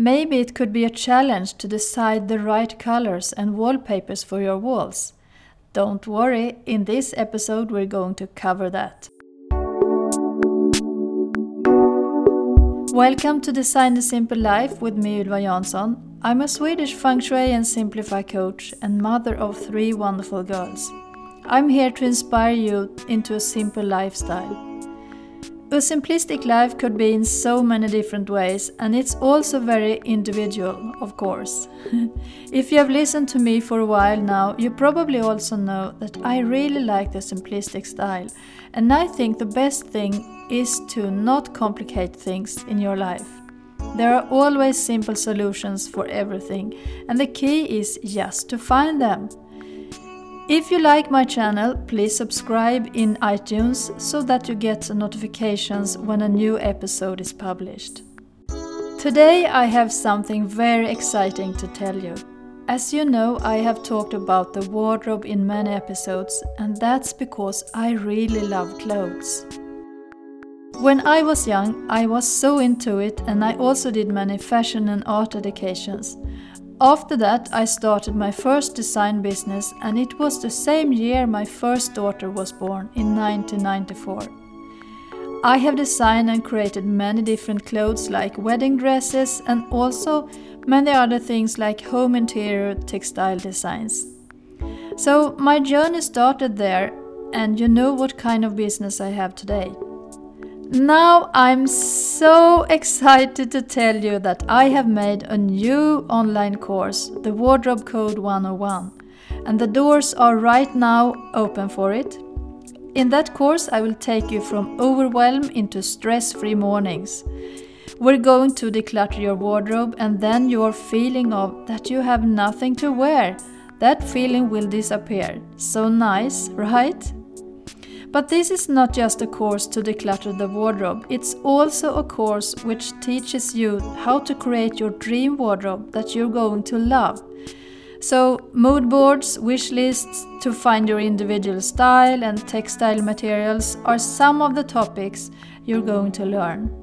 Maybe it could be a challenge to decide the right colors and wallpapers for your walls. Don't worry, in this episode we're going to cover that. Welcome to Design the Simple Life with me, Ylva Jansson. I'm a Swedish feng shui and simplify coach and mother of three wonderful girls. I'm here to inspire you into a simple lifestyle. A simplistic life could be in so many different ways, and it's also very individual, of course. if you have listened to me for a while now, you probably also know that I really like the simplistic style, and I think the best thing is to not complicate things in your life. There are always simple solutions for everything, and the key is just to find them. If you like my channel, please subscribe in iTunes so that you get notifications when a new episode is published. Today I have something very exciting to tell you. As you know, I have talked about the wardrobe in many episodes, and that's because I really love clothes. When I was young, I was so into it, and I also did many fashion and art educations. After that, I started my first design business, and it was the same year my first daughter was born in 1994. I have designed and created many different clothes like wedding dresses and also many other things like home interior textile designs. So my journey started there, and you know what kind of business I have today. Now I'm so excited to tell you that I have made a new online course, the Wardrobe Code 101, and the doors are right now open for it. In that course, I will take you from overwhelm into stress free mornings. We're going to declutter your wardrobe, and then your feeling of that you have nothing to wear. That feeling will disappear. So nice, right? But this is not just a course to declutter the wardrobe, it's also a course which teaches you how to create your dream wardrobe that you're going to love. So, mood boards, wish lists to find your individual style, and textile materials are some of the topics you're going to learn.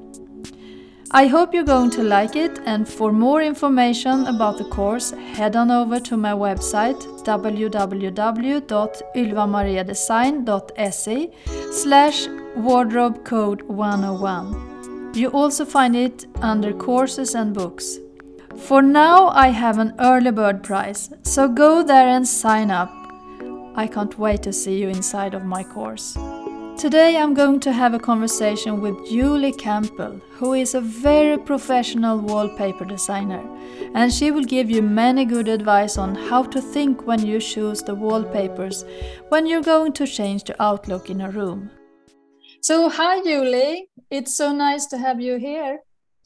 I hope you're going to like it and for more information about the course head on over to my website www.ylvamariadesign.se slash wardrobe code 101. You also find it under courses and books. For now I have an early bird price, so go there and sign up. I can't wait to see you inside of my course. Today I'm going to have a conversation with Julie Campbell, who is a very professional wallpaper designer, and she will give you many good advice on how to think when you choose the wallpapers when you're going to change the outlook in a room. So, hi Julie, it's so nice to have you here.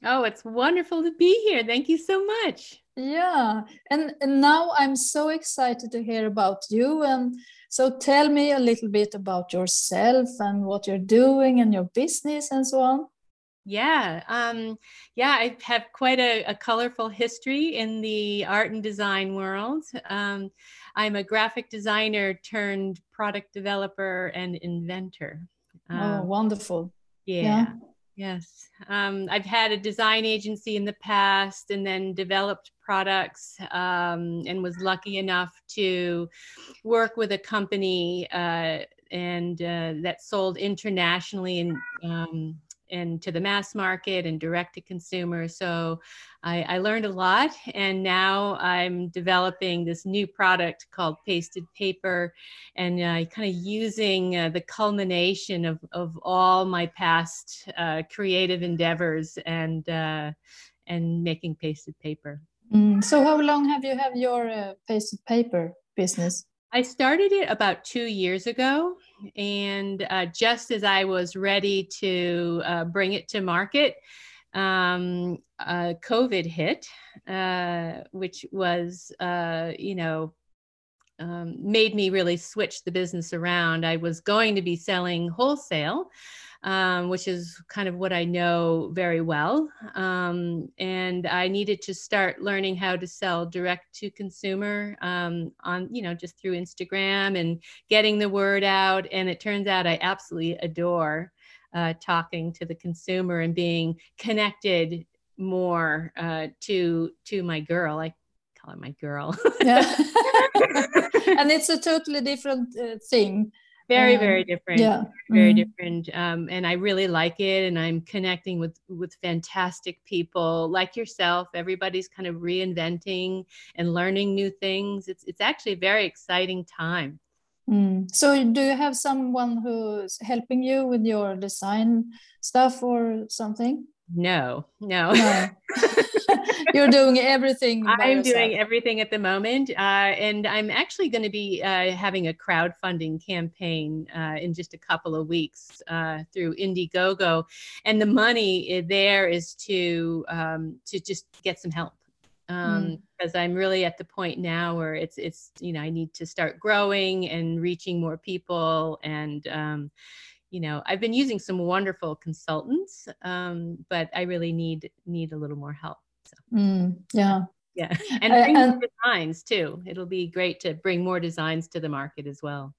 Oh, it's wonderful to be here. Thank you so much. Yeah, and, and now I'm so excited to hear about you and so tell me a little bit about yourself and what you're doing and your business and so on. Yeah, um, yeah, I have quite a, a, colorful history in the art and design world. Um, I'm a graphic designer turned product developer and inventor. Oh, um, oh, wonderful. Yeah. yeah. Yes. Um, I've had a design agency in the past and then developed products um, and was lucky enough to work with a company uh, and uh, that sold internationally and um, and to the mass market and direct to consumer. So I, I, learned a lot, and now I'm developing this new product called Pasted Paper, and uh, kind of using uh, the culmination of, of all my past uh, creative endeavors and uh, and making pasted paper. Mm, so how long have you have your uh, pasted paper business? I started it about two years ago. And uh, just as I was ready to uh, bring it to market, um, uh, COVID hit, uh, which was, uh, you know, um, made me really switch the business around. I was going to be selling wholesale um, which is kind of what I know very well. Um, and I needed to start learning how to sell direct to consumer um, on, you know, just through Instagram and getting the word out. And it turns out I absolutely adore uh, talking to the consumer and being connected more uh, to to my girl. I call her my girl. yeah, and it's a totally different uh, thing. Very, um, very different. Yeah, very mm. different. Um, and I really like it, and I'm connecting with with fantastic people like yourself. Everybody's kind of reinventing and learning new things. It's it's actually a very exciting time. Mm. So, do you have someone who's helping you with your design stuff or something? No, no. no. You're doing everything. I'm yourself. doing everything at the moment. Uh, and I'm actually going to be uh, having a crowdfunding campaign uh, in just a couple of weeks uh, through Indiegogo. And the money there is to, um, to just get some help. Um, because mm. I'm really at the point now where it's it's you know I need to start growing and reaching more people and um, you know I've been using some wonderful consultants, um, but I really need need a little more help. So. Mm, yeah. Yeah, and bring uh, more designs too. It'll be great to bring more designs to the market as well.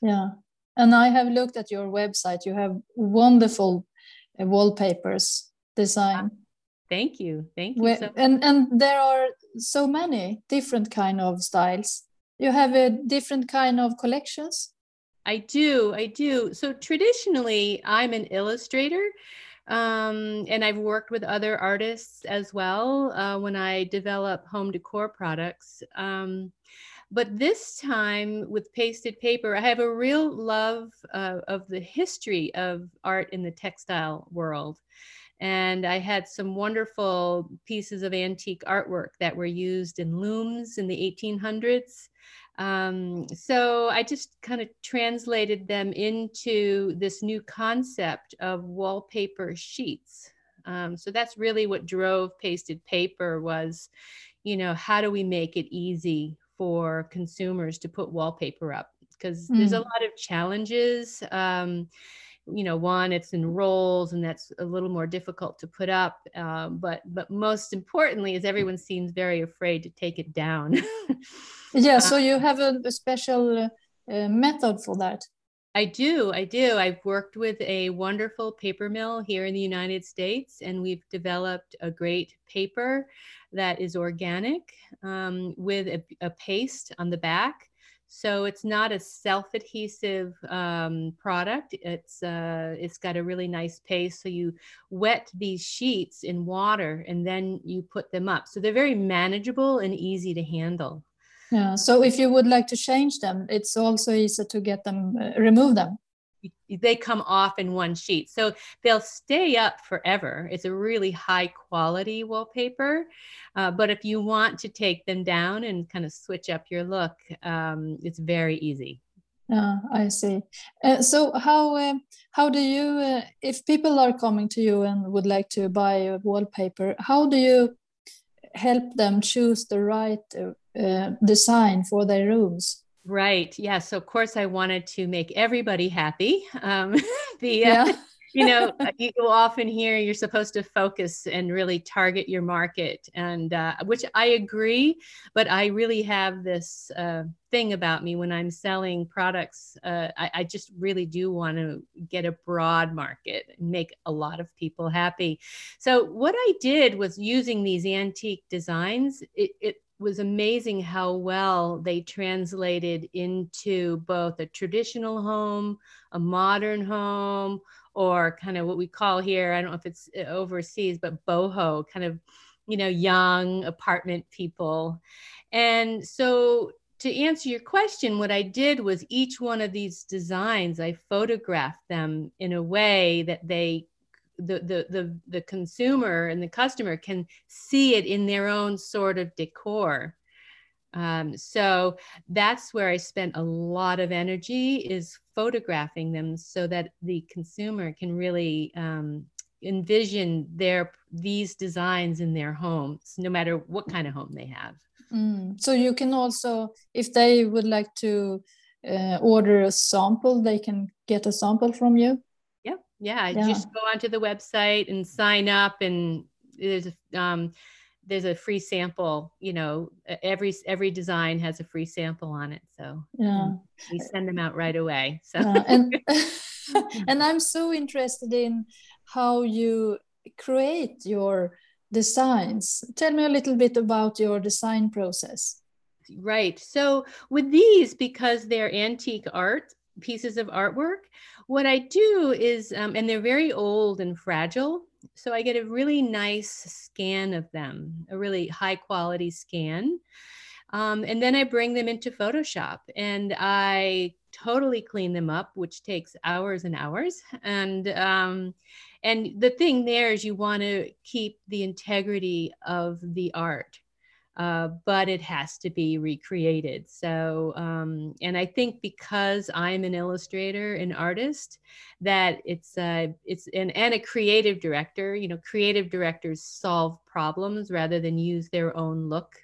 Yeah, and I have looked at your website. You have wonderful uh, wallpapers design. Thank you. Thank you. So and and there are so many different kind of styles. You have a different kind of collections. I do. I do. So traditionally, I'm an illustrator. Um, and I've worked with other artists as well uh, when I develop home decor products. Um, but this time with pasted paper, I have a real love uh, of the history of art in the textile world. And I had some wonderful pieces of antique artwork that were used in looms in the 1800s. Um, so I just kind of translated them into this new concept of wallpaper sheets. Um, so that's really what drove pasted paper was, you know, how do we make it easy for consumers to put wallpaper up? Because mm. there's a mm. lot of challenges. Um, you know one it's in rolls and that's a little more difficult to put up um, but but most importantly is everyone seems very afraid to take it down yeah so you have a, a special uh, method for that I do. I do. I've worked with a wonderful paper mill here in the United States, and we've developed a great paper that is organic um, with a, a, paste on the back so it's not a self-adhesive um, product. It's uh, it's got a really nice paste. So you wet these sheets in water and then you put them up. So they're very manageable and easy to handle. Yeah. So if you would like to change them, it's also easy to get them uh, remove them they come off in one sheet. So they'll stay up forever. It's a really high quality wallpaper. Uh, but if you want to take them down and kind of switch up your look, um, it's very easy. Yeah, I see. Uh, so how uh, how do you, uh, if people are coming to you and would like to buy wallpaper, how do you help them choose the right uh, uh, design for their rooms? Right. Yeah. So of course I wanted to make everybody happy. Um, the uh, yeah. you know uh, you often hear you're supposed to focus and really target your market, and uh, which I agree. But I really have this uh, thing about me when I'm selling products. Uh, I, I just really do want to get a broad market and make a lot of people happy. So what I did was using these antique designs. It, it was amazing how well they translated into both a traditional home, a modern home, or kind of what we call here, I don't know if it's uh, overseas, but boho, kind of, you know, young apartment people. And so to answer your question, what I did was each one of these designs, I photographed them in a way that they the, the the the consumer and the customer can see it in their own sort of decor. Um, so that's where i spent a lot of energy is photographing them so that the consumer can really um, envision their these designs in their homes no matter what kind of home they have. Mm. so you can also if they would like to uh, order a sample they can get a sample from you yeah, yeah. just go onto the website and sign up and there's a um, there's a free sample you know every every design has a free sample on it so yeah we send them out right away so yeah. and and i'm so interested in how you create your designs. Tell me a little bit about your design process. Right. So with these, because they're antique art pieces of artwork, what I do is, um, and they're very old and fragile. So I get a really nice scan of them, a really high quality scan. Um, and then I bring them into Photoshop and I totally clean them up, which takes hours and hours. And um, and the thing there is you want to keep the integrity of the art. Uh, but it has to be recreated. So, um, and I think because I'm an illustrator, an artist, that it's uh, it's an, and a creative director. You know, creative directors solve problems rather than use their own look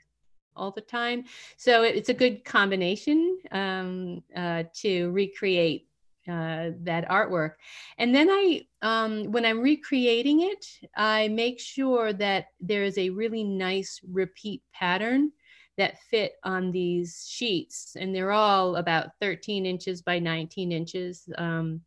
all the time. So it's a good combination um, uh, to recreate uh, that artwork. And then I, um, when I'm recreating it, I make sure that there is a really nice repeat pattern that fit on these sheets. And they're all about 13 inches by 19 inches. Um,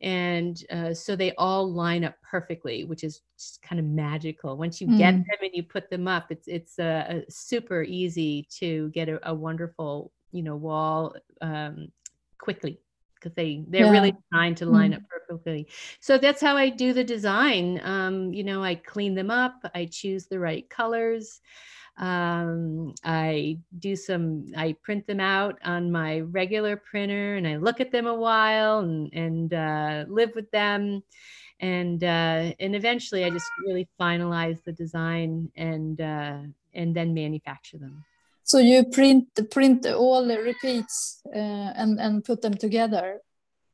and uh, so they all line up perfectly which is just kind of magical once you mm. get them and you put them up it's it's uh, super easy to get a, a wonderful you know wall um, quickly they they're yeah. really designed to line mm. up perfectly so that's how i do the design um, you know i clean them up i choose the right colors um, I do some, I print them out on my regular printer and I look at them a while and, and uh, live with them. And, uh, and eventually I just really finalize the design and, uh, and then manufacture them. So you print the print all the repeats uh, and and put them together.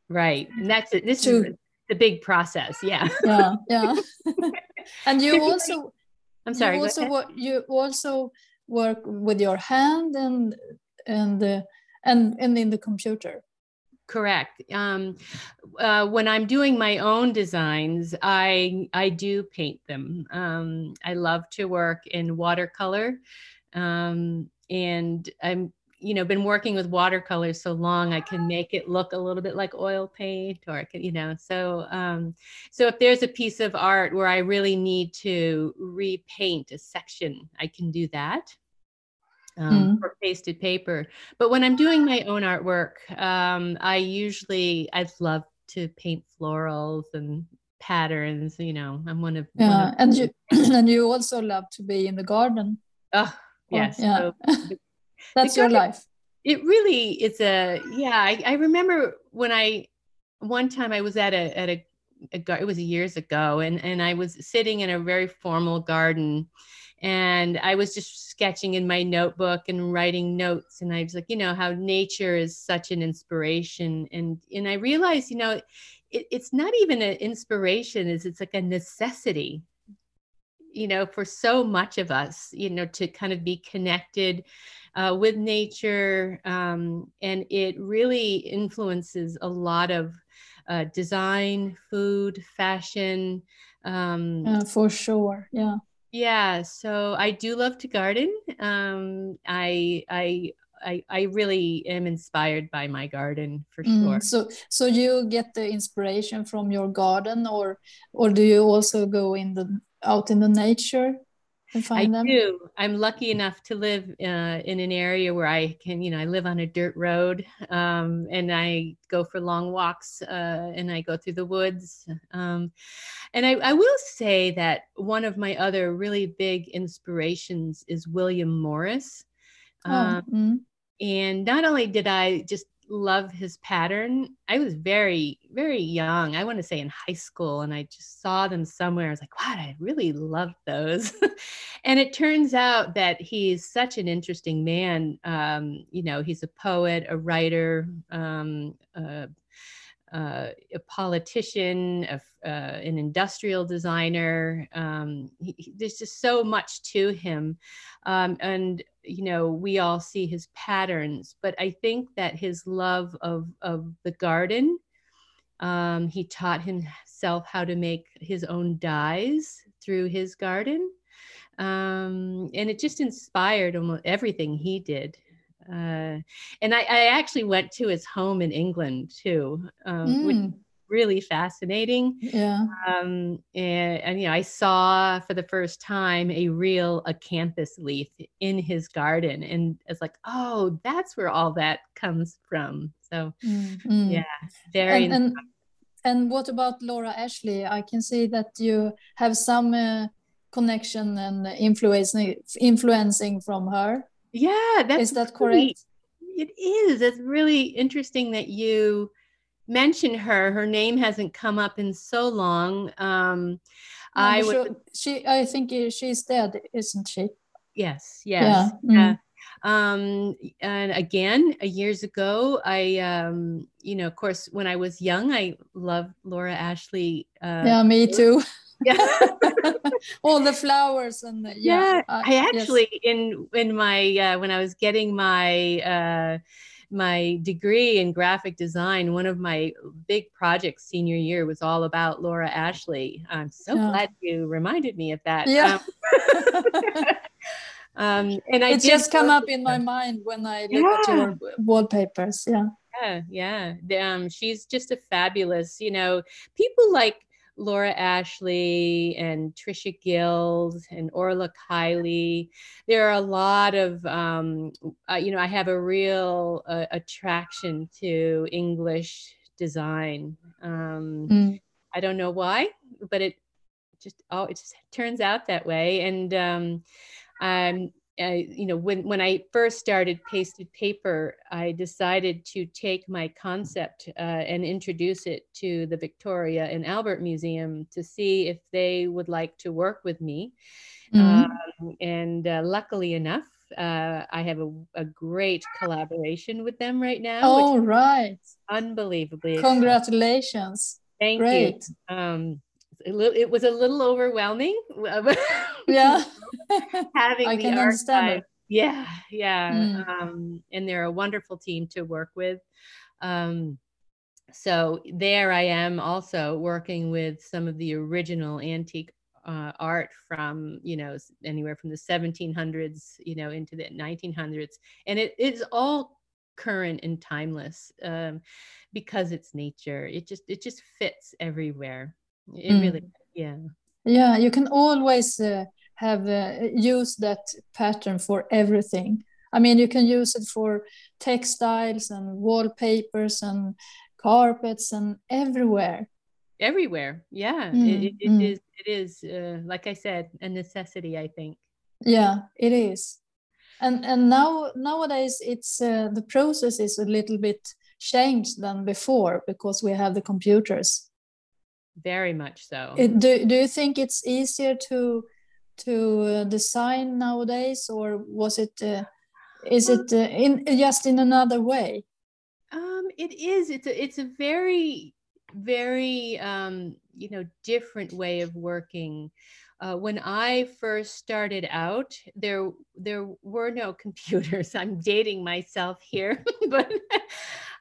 Right, and that's it. This to, is the big process. Yeah. Yeah, yeah. and you also I'm sorry. You also work, you also work with your hand and and uh, and and in the computer. Correct. Um, uh, when I'm doing my own designs, I I do paint them. Um, I love to work in watercolor, um, and I'm you know been working with watercolors so long i can make it look a little bit like oil paint or I can you know so um so if there's a piece of art where i really need to repaint a section i can do that um, mm. for pasted paper but when i'm doing my own artwork um i usually i love to paint florals and patterns you know i'm one of yeah one of and you and you also love to be in the garden oh yes yeah. so that's your life. it really is a yeah I, I, remember when i one time i was at a at a, a it was years ago and and i was sitting in a very formal garden and i was just sketching in my notebook and writing notes and i was like you know how nature is such an inspiration and and i realized you know it, it's not even an inspiration is it's like a necessity you know for so much of us you know to kind of be connected uh, with nature. Um, and it really influences a lot of uh, design, food, fashion. Um, uh, for sure. Yeah. Yeah. So I do love to garden. Um, I, I, I, I really am inspired by my garden for mm, sure. so so you get the inspiration from your garden or or do you also go in the out in the nature and find I them? do. I'm lucky enough to live uh, in an area where I can, you know, I live on a dirt road um, and I go for long walks uh, and I go through the woods. Um, and I, I, will say that one of my other really big inspirations is William Morris. Oh, um, mm-hmm. And not only did I just love his pattern. I was very, very young. I want to say in high school, and I just saw them somewhere. I was like, wow, I really love those. and it turns out that he's such an interesting man. Um, you know, he's a poet, a writer, um, uh, a politician, a, uh, an industrial designer. Um, he, he, there's just so much to him. Um, and, you know, we all see his patterns, but I think that his love of, of the garden, um, he taught himself how to make his own dyes through his garden. Um, and it just inspired almost everything he did uh, and I, I, actually went to his home in England too, um, mm. which really fascinating. Yeah. Um, and, and, you know, I saw for the first time a real acanthus leaf in his garden, and it's like, oh, that's where all that comes from. So, mm-hmm. yeah, very. And, and, and, what about Laura Ashley? I can see that you have some uh, connection and influencing influencing from her. Yeah, that's is that correct? It is. It's really interesting that you mention her. Her name hasn't come up in so long. Um, I would, she. I think she's dead, isn't she? Yes. Yes. Yeah. Mm. Um, and again, years ago, I, um, you know, of course, when I was young, I loved Laura Ashley. Uh, yeah, me too. Yeah. all the flowers and the, yeah, yeah uh, I actually yes. in in my uh, when I was getting my uh, my degree in graphic design, one of my big projects senior year was all about Laura Ashley. I'm so yeah. glad you reminded me of that. Yeah. Um, um, and I it just come up in my mind when I look yeah. at your wallpapers. Yeah. Yeah, yeah. Um, she's just a fabulous, you know, people like Laura Ashley and Tricia Guild and Orla Kiely. There are a lot of, um, uh, you know, I have a real uh, attraction to English design. Um, mm. I don't know why, but it just oh, it just turns out that way. And um, um, I, you know, when when I first started pasted paper, I decided to take my concept uh, and introduce it to the Victoria and Albert Museum to see if they would like to work with me. Mm-hmm. Um, and uh, luckily enough, uh, I have a, a, great collaboration with them right now. Oh, right! Unbelievably, congratulations! Thank great. you. Um, it was a little overwhelming. yeah. having I the can archive. Yeah, yeah. Mm. Um, and they're a wonderful team to work with. Um, so there I am also working with some of the original antique uh, art from you know anywhere from the 1700s you know into the 1900s and it is all current and timeless um, because it's nature it just it just fits everywhere it mm. really yeah yeah you can always uh, have uh, used that pattern for everything i mean you can use it for textiles and wallpapers and carpets and everywhere everywhere yeah mm. it, it, it mm. is it is uh, like i said a necessity i think yeah it is and and now nowadays it's uh, the process is a little bit changed than before because we have the computers very much so. It, do, do you think it's easier to to uh, design nowadays, or was it? Uh, is it uh, in just in another way? Um, it is. It's a it's a very very um, you know different way of working. Uh, when I first started out, there there were no computers. I'm dating myself here, but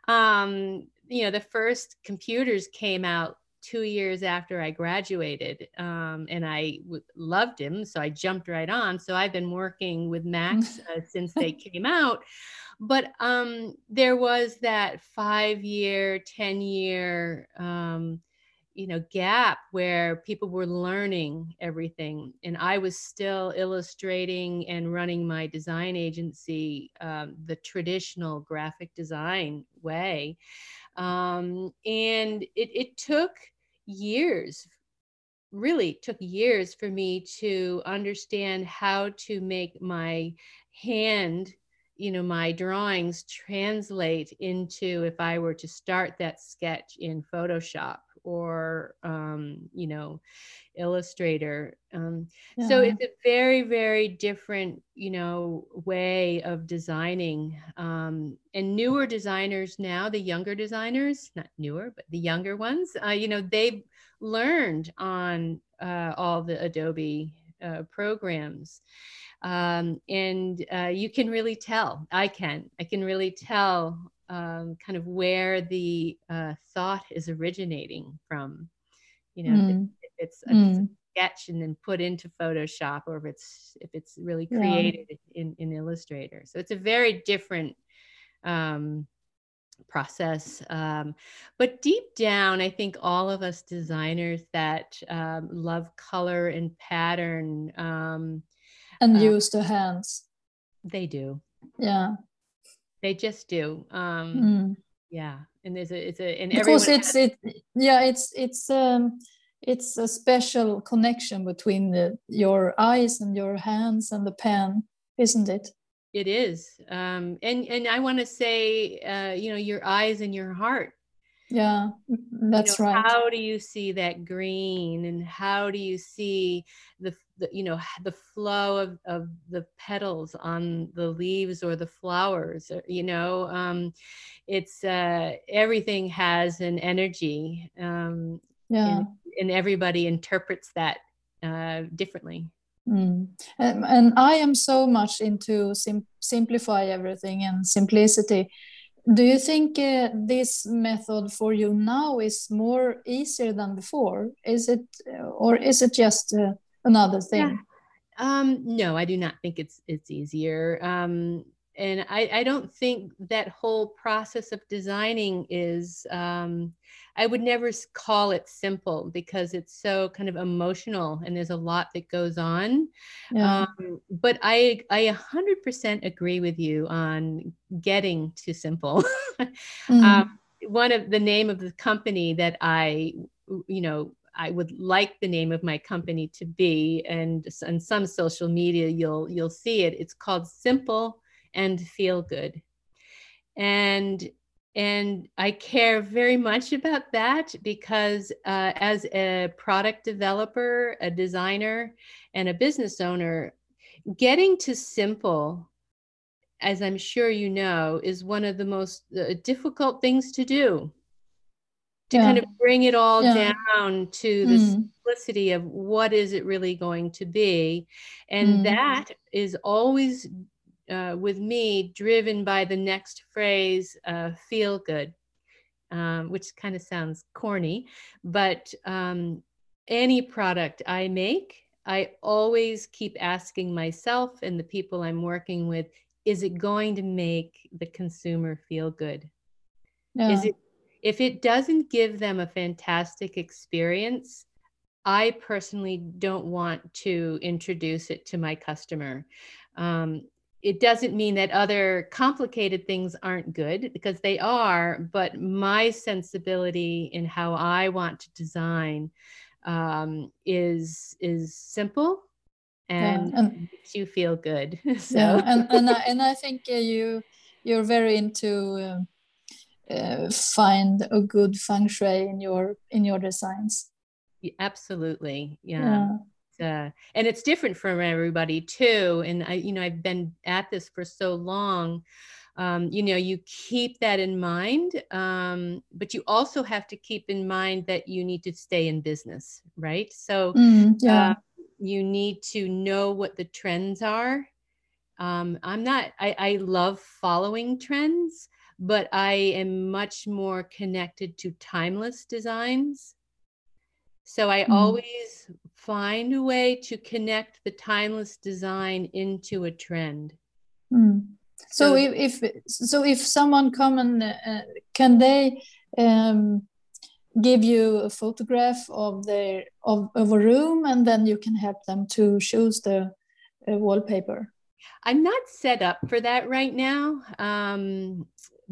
um, you know the first computers came out two years after I graduated, um, and I w- loved him, so I jumped right on. So I've been working with Macs uh, since they came out. But um, there was that five-year, ten-year, um, you know, gap where people were learning everything, and I was still illustrating and running my design agency um, the traditional graphic design way. Um, and it, it took years really took years for me to understand how to make my hand you know my drawings translate into if i were to start that sketch in photoshop or um, you know illustrator um, yeah. so it's a very very different you know way of designing um, and newer designers now the younger designers not newer but the younger ones uh, you know they've learned on uh, all the adobe uh, programs um, and uh, you can really tell i can i can really tell um, kind of where the uh, thought is originating from you know mm. if, it's a mm. sketch and then put into photoshop or if it's if it's really created yeah. in, in illustrator so it's a very different um, process. Um, but deep down, I think all of us designers that um, love color and pattern um, and uh, use the hands, they do. Yeah, they just do. Um, mm. Yeah, and there's a it's a and because it's has- it yeah it's it's um it's a special connection between the, your eyes and your hands and the pen, isn't it? It is, um, and and I want to say, uh, you know, your eyes and your heart. Yeah, that's you know, right. How do you see that green, and how do you see the, the you know the flow of, of the petals on the leaves or the flowers? Uh, you know, um, it's uh, everything has an energy. Um, yeah, and, and everybody interprets that uh, differently. Mm. And, and, I am so much into sim- simplify everything and simplicity. Do you think uh, this method for you now is more easier than before? Is it, or is it just uh, another thing? Yeah. Um, no, I do not think it's it's easier. Um, and I, I don't think that whole process of designing is um, I would never call it simple because it's so kind of emotional and there's a lot that goes on. Yeah. Um, but I I 100% agree with you on getting to simple. mm. um, one of the name of the company that I you know I would like the name of my company to be, and on some social media you'll you'll see it. It's called Simple and Feel Good, and and I care very much about that because uh, as a product developer, a designer, and a business owner, getting to simple, as I'm sure you know, is one of the most uh, difficult things to do. To yeah. kind of bring it all yeah. down to the mm. simplicity of what is it really going to be. And mm. that is always uh, with me driven by the next phrase, uh, feel good, um, which kind of sounds corny, but um, any product I make, I always keep asking myself and the people I'm working with, is it going to make the consumer feel good? Yeah. Is it if it doesn't give them a fantastic experience, I personally don't want to introduce it to my customer. Um, it doesn't mean that other complicated things aren't good because they are but my sensibility in how i want to design um, is is simple and, yeah, and makes you feel good so yeah, and and I, and I think uh, you you're very into uh, uh, find a good feng shui in your in your designs Yeah, absolutely yeah. yeah uh, and it's different from everybody too. And I, you know, I've been at this for so long. Um, you know, you keep that in mind, um, but you also have to keep in mind that you need to stay in business, right? So mm, yeah. Uh, you need to know what the trends are. Um, I'm not. I, I love following trends, but I am much more connected to timeless designs. So I mm. always find a way to connect the timeless design into a trend. Mm. So, so, if, if so, if someone come and uh, can they um, give you a photograph of their of, of a room, and then you can help them to choose the uh, wallpaper. I'm not set up for that right now, um,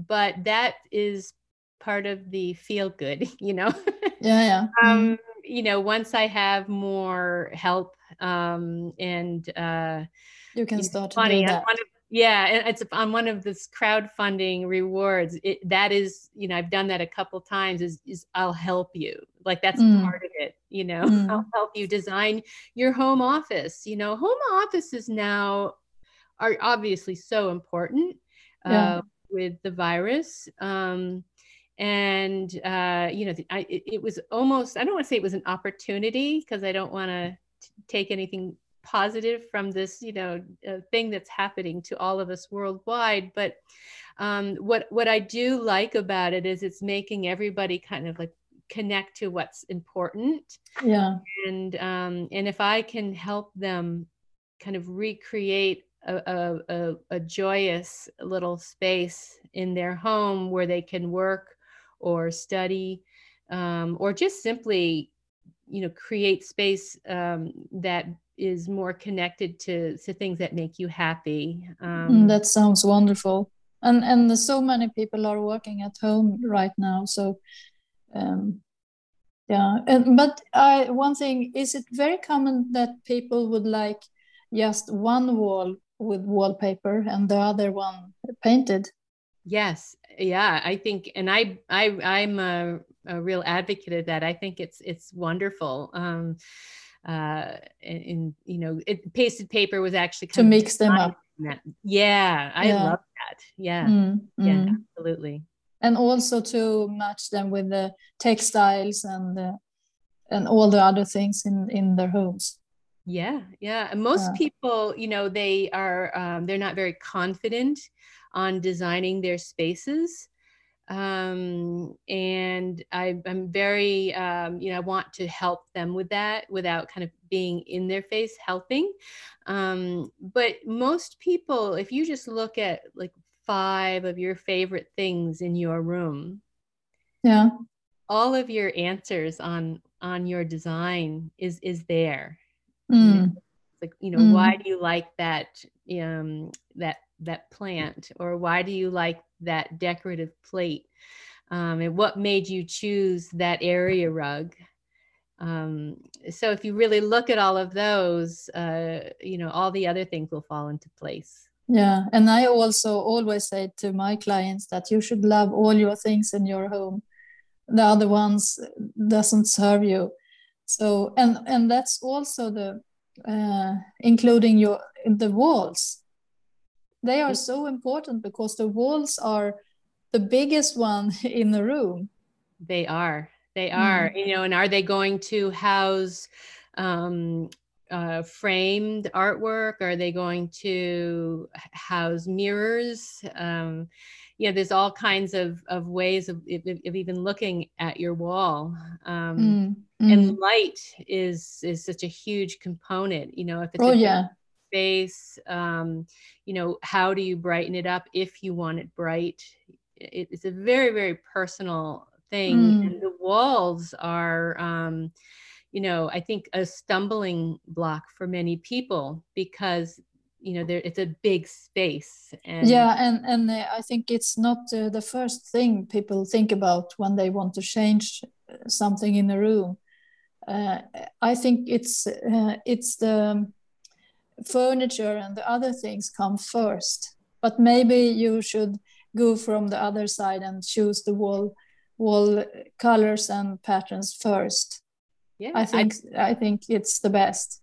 but that is part of the feel good, you know. Yeah, yeah. um, mm you know, once I have more help um, and uh, you can start to do that. Of, yeah, and it's on one of this crowdfunding rewards. It, that is, you know, I've done that a couple times. Is, is I'll help you. Like that's mm. part of it. You know, mm. I'll help you design your home office. You know, home offices now are obviously so important uh, yeah. With the virus. Um, and uh, you know I, it, it, was almost i don't want to say it was an opportunity because i don't want to take anything positive from this you know uh, thing that's happening to all of us worldwide but um, what what i do like about it is it's making everybody kind of like connect to what's important yeah and um, and if i can help them kind of recreate a, a, a joyous little space in their home where they can work or study um, or just simply you know create space um, that is more connected to to things that make you happy mm, um, that sounds wonderful. And and so many people are working at home right now so um, yeah and but I, one thing is it very common that people would like just one wall with wallpaper and the other one painted. Yes. Yeah i think and i i i'm a, a real advocate of that. I think it's it's wonderful um uh and, you know it pasted paper was actually to mix them up. yeah i yeah. love that. Yeah. Mm, yeah mm. absolutely. And also to match them with the textiles and the, and all the other things in in their homes yeah yeah and most yeah. people you know they are um, they're not very confident on designing their spaces um, and I, am very, um, you know, I want to help them with that without kind of being in their face helping. Um, but most people, if you just look at like five of your favorite things in your room, yeah, all of your answers on on your design is is there. Mm. Like you know, mm. why do you like that um, that that plant, or why do you like that decorative plate? Um, and what made you choose that area rug? Um, so if you really look at all of those uh, you know all the other things will fall into place. Yeah and i also always say to my clients that you should love all your things in your home. The other ones doesn't serve you so and and that's also the uh, including your the walls they are so important because the walls are the biggest one in the room. They are. They are. Mm. You know, and are they going to house um, uh, framed artwork? Are they going to house mirrors? Um, you know, there's all kinds of, of ways of, of, even looking at your wall. Um, mm. Mm. And light is is such a huge component. You know, if it's oh yeah space um, you know how do you brighten it up if you want it bright it, it's a very very personal thing mm. and the walls are um, you know i think a stumbling block for many people because you know there it's a big space and yeah and and i think it's not uh, the first thing people think about when they want to change uh, something in the room. Uh, i think it's uh, it's the furniture and the other things come first but maybe you should go from the other side and choose the wall wall colors and patterns first. Yeah i think I, I think it's the best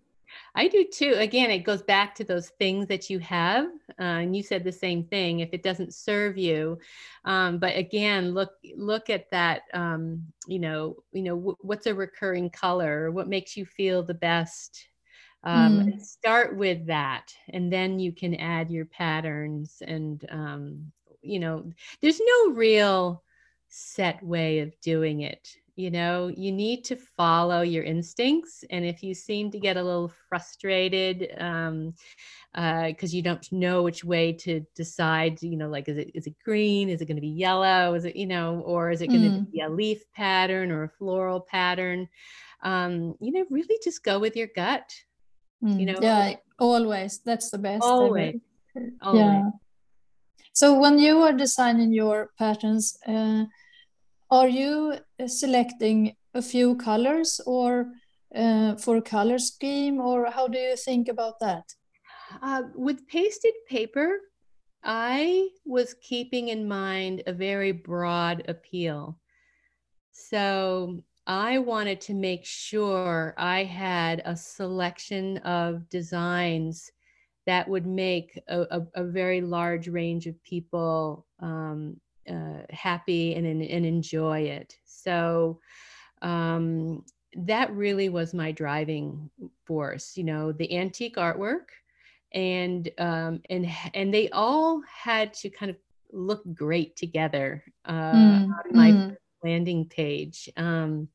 I do too. Again, it goes back to those things that you have, uh, and you said the same thing. If it doesn't serve you, um, but again, look look at that. Um, you know, you know w- what's a recurring color? What makes you feel the best? um, mm. start with that and then you can add your patterns and um, you know there's no real set way of doing it you know you need to follow your instincts and if you seem to get a little frustrated um because uh, you don't know which way to decide you know like is it is it green? Is it going to be yellow? Is it you know or is it going to mm. be a leaf pattern or a floral pattern? Um you know really just go with your gut Mm, you know? yeah always that's the best always, always. yeah. So when you are designing your patterns uh, are you selecting a few colors or uh, for a color scheme or how do you think about that? Uh, with pasted paper i was keeping in mind a very broad appeal. So I wanted to make sure I had a selection of designs that would make a, a, a very large range of people um, uh, happy and, and enjoy it. So um, that really was my driving force, you know, the antique artwork and um, and and they all had to kind of look great together uh, mm, on my mm. landing page. Um,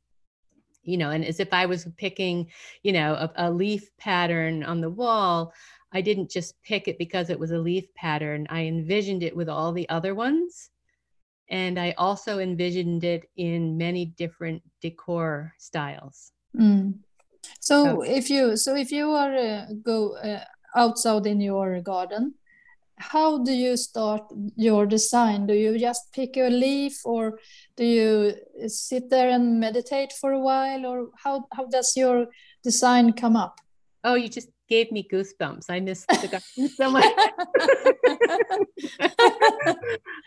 you know, and as if I was picking, you know, a, a leaf pattern on the wall, I didn't just pick it because it was a leaf pattern. I envisioned it with all the other ones. And I also envisioned it in many different decor styles. Mm. So, so, if you so if you are uh, go uh, outside in your garden, how do you start your design? Do you just pick a leaf, or do you sit there and meditate for a while, or how how does your design come up? Oh, you just gave me goosebumps. I missed the garden so much.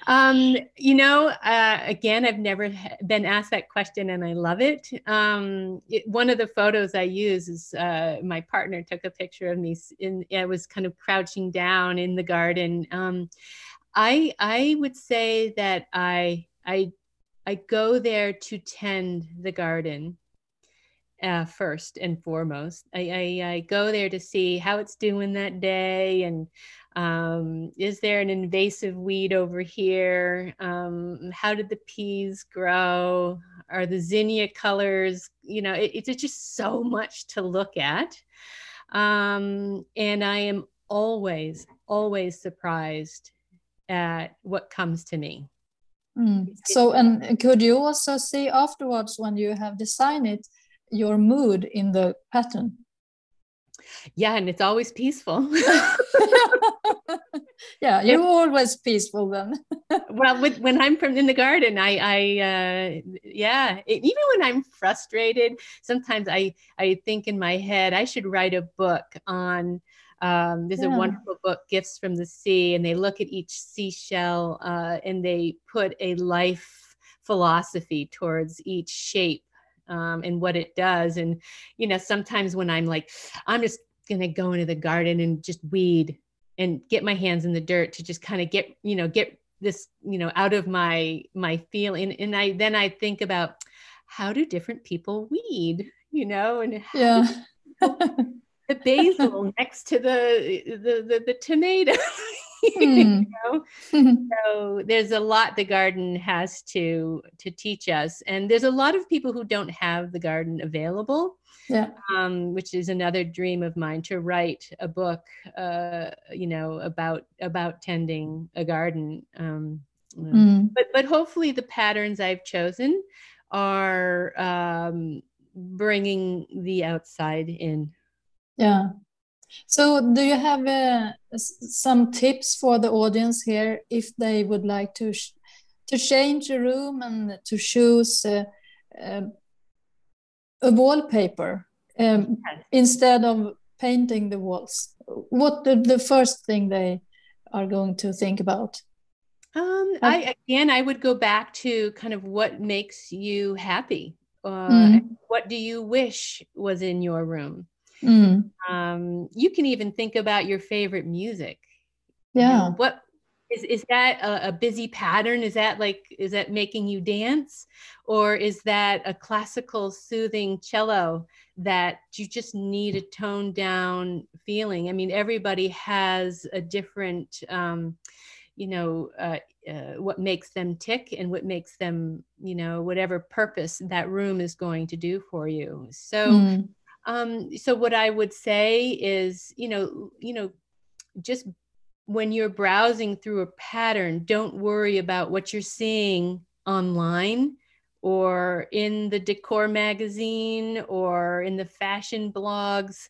um, you know, uh, again, I've never been asked that question, and I love it. Um, it one of the photos I use is uh, my partner took a picture of me. In I was kind of crouching down in the garden. Um, I I would say that I I I go there to tend the garden uh, first and foremost. I, I, I, go there to see how it's doing that day and um, is there an invasive weed over here? Um, how did the peas grow? Are the zinnia colors, you know, it, it's just so much to look at. Um, and I am always, always surprised at what comes to me. Mm. So, and could you also see afterwards when you have designed it, your mood in the pattern. Yeah and it's always peaceful. Yeah you're always peaceful then. Well with, when i'm from in the garden i i uh, yeah it, even when i'm frustrated sometimes i i think in my head i should write a book on um, there's yeah. a wonderful book gifts from the sea and they look at each seashell uh, and they put a life philosophy towards each shape um, and what it does. And, you know, sometimes when I'm like, I'm just going to go into the garden and just weed and get my hands in the dirt to just kind of get, you know, get this, you know, out of my, my feeling. And I, then I think about how do different people weed, you know, and yeah. the basil next to the, the, the, the tomato. Mm. you know? so there's a lot the garden has to to teach us and there's a lot of people who don't have the garden available yeah um, which is another dream of mine to write a book uh, you know about about tending a garden um, mm. but but hopefully the patterns i've chosen are um, bringing the outside in yeah so, do you have uh, some tips for the audience here if they would like to to change a room and to choose uh, uh, a wallpaper um, instead of painting the walls? What the, the first thing they are going to think about? Um, I again, I would go back to kind of what makes you happy. Uh, mm. What do you wish was in your room? Mm. Um, you can even think about your favorite music. Yeah. You know, what is is that a, a, busy pattern? Is that like is that making you dance, or is that a classical soothing cello that you just need a toned down feeling? I mean, everybody has a different. Um, you know uh, uh, what makes them tick and what makes them you know whatever purpose that room is going to do for you so mm. Um, so what I would say is, you know, you know, just when you're browsing through a pattern, don't worry about what you're seeing online or in the decor magazine or in the fashion blogs.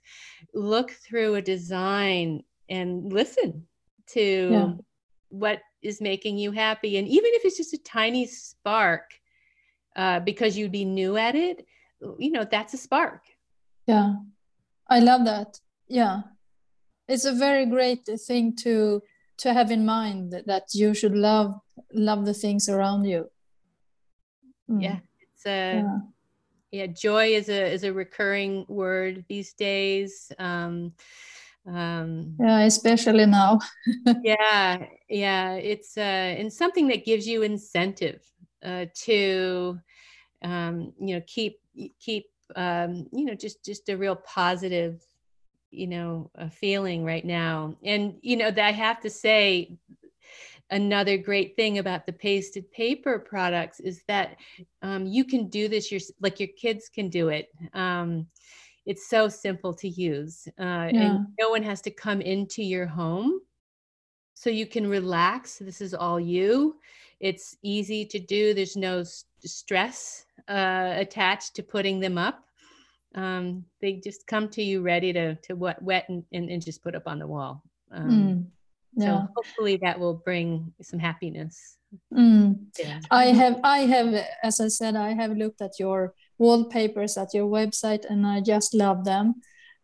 Look through a design and listen to yeah. what is making you happy. And even if it's just a tiny spark, uh, because you'd be new at it, you know, that's a spark yeah, I love that. Yeah, it's a very great thing to to have in mind that, that you should love love the things around you. Mm. Yeah, it's a yeah. yeah. Joy is a is a recurring word these days. Um, um yeah especially now yeah yeah it's uh and something that gives you incentive uh to um you know keep keep um, you know just just a real positive you know a feeling right now. And you know that i have to say another great thing about the pasted paper products is that um, you can do this your like your kids can do it. Um, it's so simple to use uh, Yeah. and no one has to come into your home. So you can relax this is all you it's easy to do there's no stress uh, attached to putting them up um, they just come to you ready to to wet, wet and, and, and just put up on the wall um, Mm. so hopefully that will bring some happiness Mm. yeah. I have, I have, as I said, I have looked at your wallpapers at your website, and I just love them.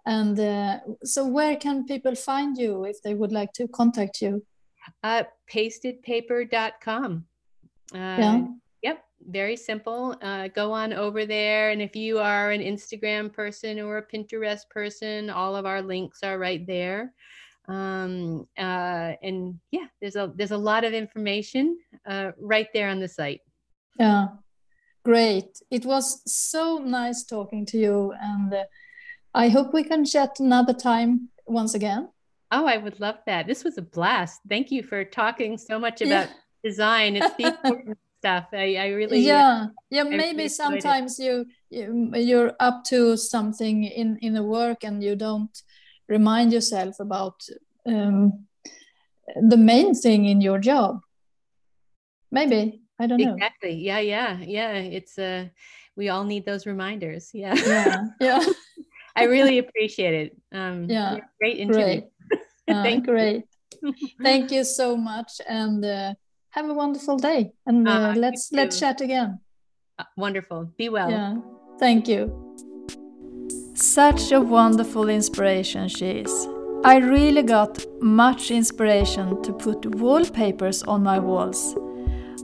And uh, so, where can people find you if they would like to contact you? Uh, pastedpaper.com. Uh, Yeah. Yep, very simple. Uh, go on over there. And if you are an Instagram person or a Pinterest person, all of our links are right there. Um, uh, and yeah, there's a there's a lot of information uh, right there on the site. Yeah, great. It was so nice talking to you, and uh, I hope we can chat another time once again. Oh, I would love that. This was a blast. Thank you for talking so much Yeah. Design. It's the important stuff. I, I really yeah yeah really maybe sometimes you, you you're up to something in in the work and you don't remind yourself about um, the main thing in your job maybe i don't know Exactly. Yeah, yeah, yeah. It's uh we all need those reminders. Yeah. yeah yeah I really appreciate it. Um Yeah, great interview. great Uh, Thank you. great thank you so much and uh, have a wonderful day and uh, Uh, let's let's chat again Uh, Wonderful. Be well. yeah thank you Such a wonderful inspiration she is. I really got much inspiration to put wallpapers on my walls.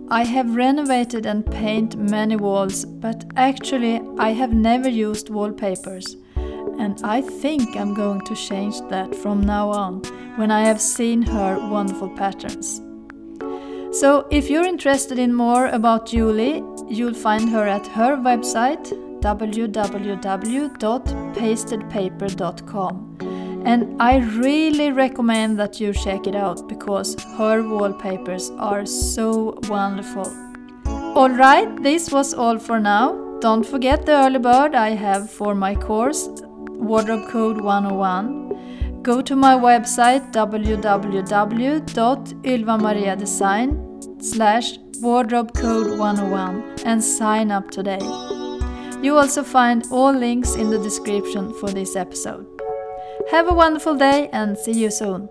I have renovated and painted many walls, but actually I have never used wallpapers. And I think I'm going to change that from now on when I have seen her wonderful patterns. So, if you're interested in more about Julie, you'll find her at her website www.pastedpaper.com. And I really recommend that you check it out because her wallpapers are so wonderful. Alright, this was all for now. Don't forget the early bird I have for my course, Wardrobe Code 101. Go to my website www.ylvamariadesign slash wardrobe code 101 and sign up today. You also find all links in the description for this episode. Have a wonderful day and see you soon.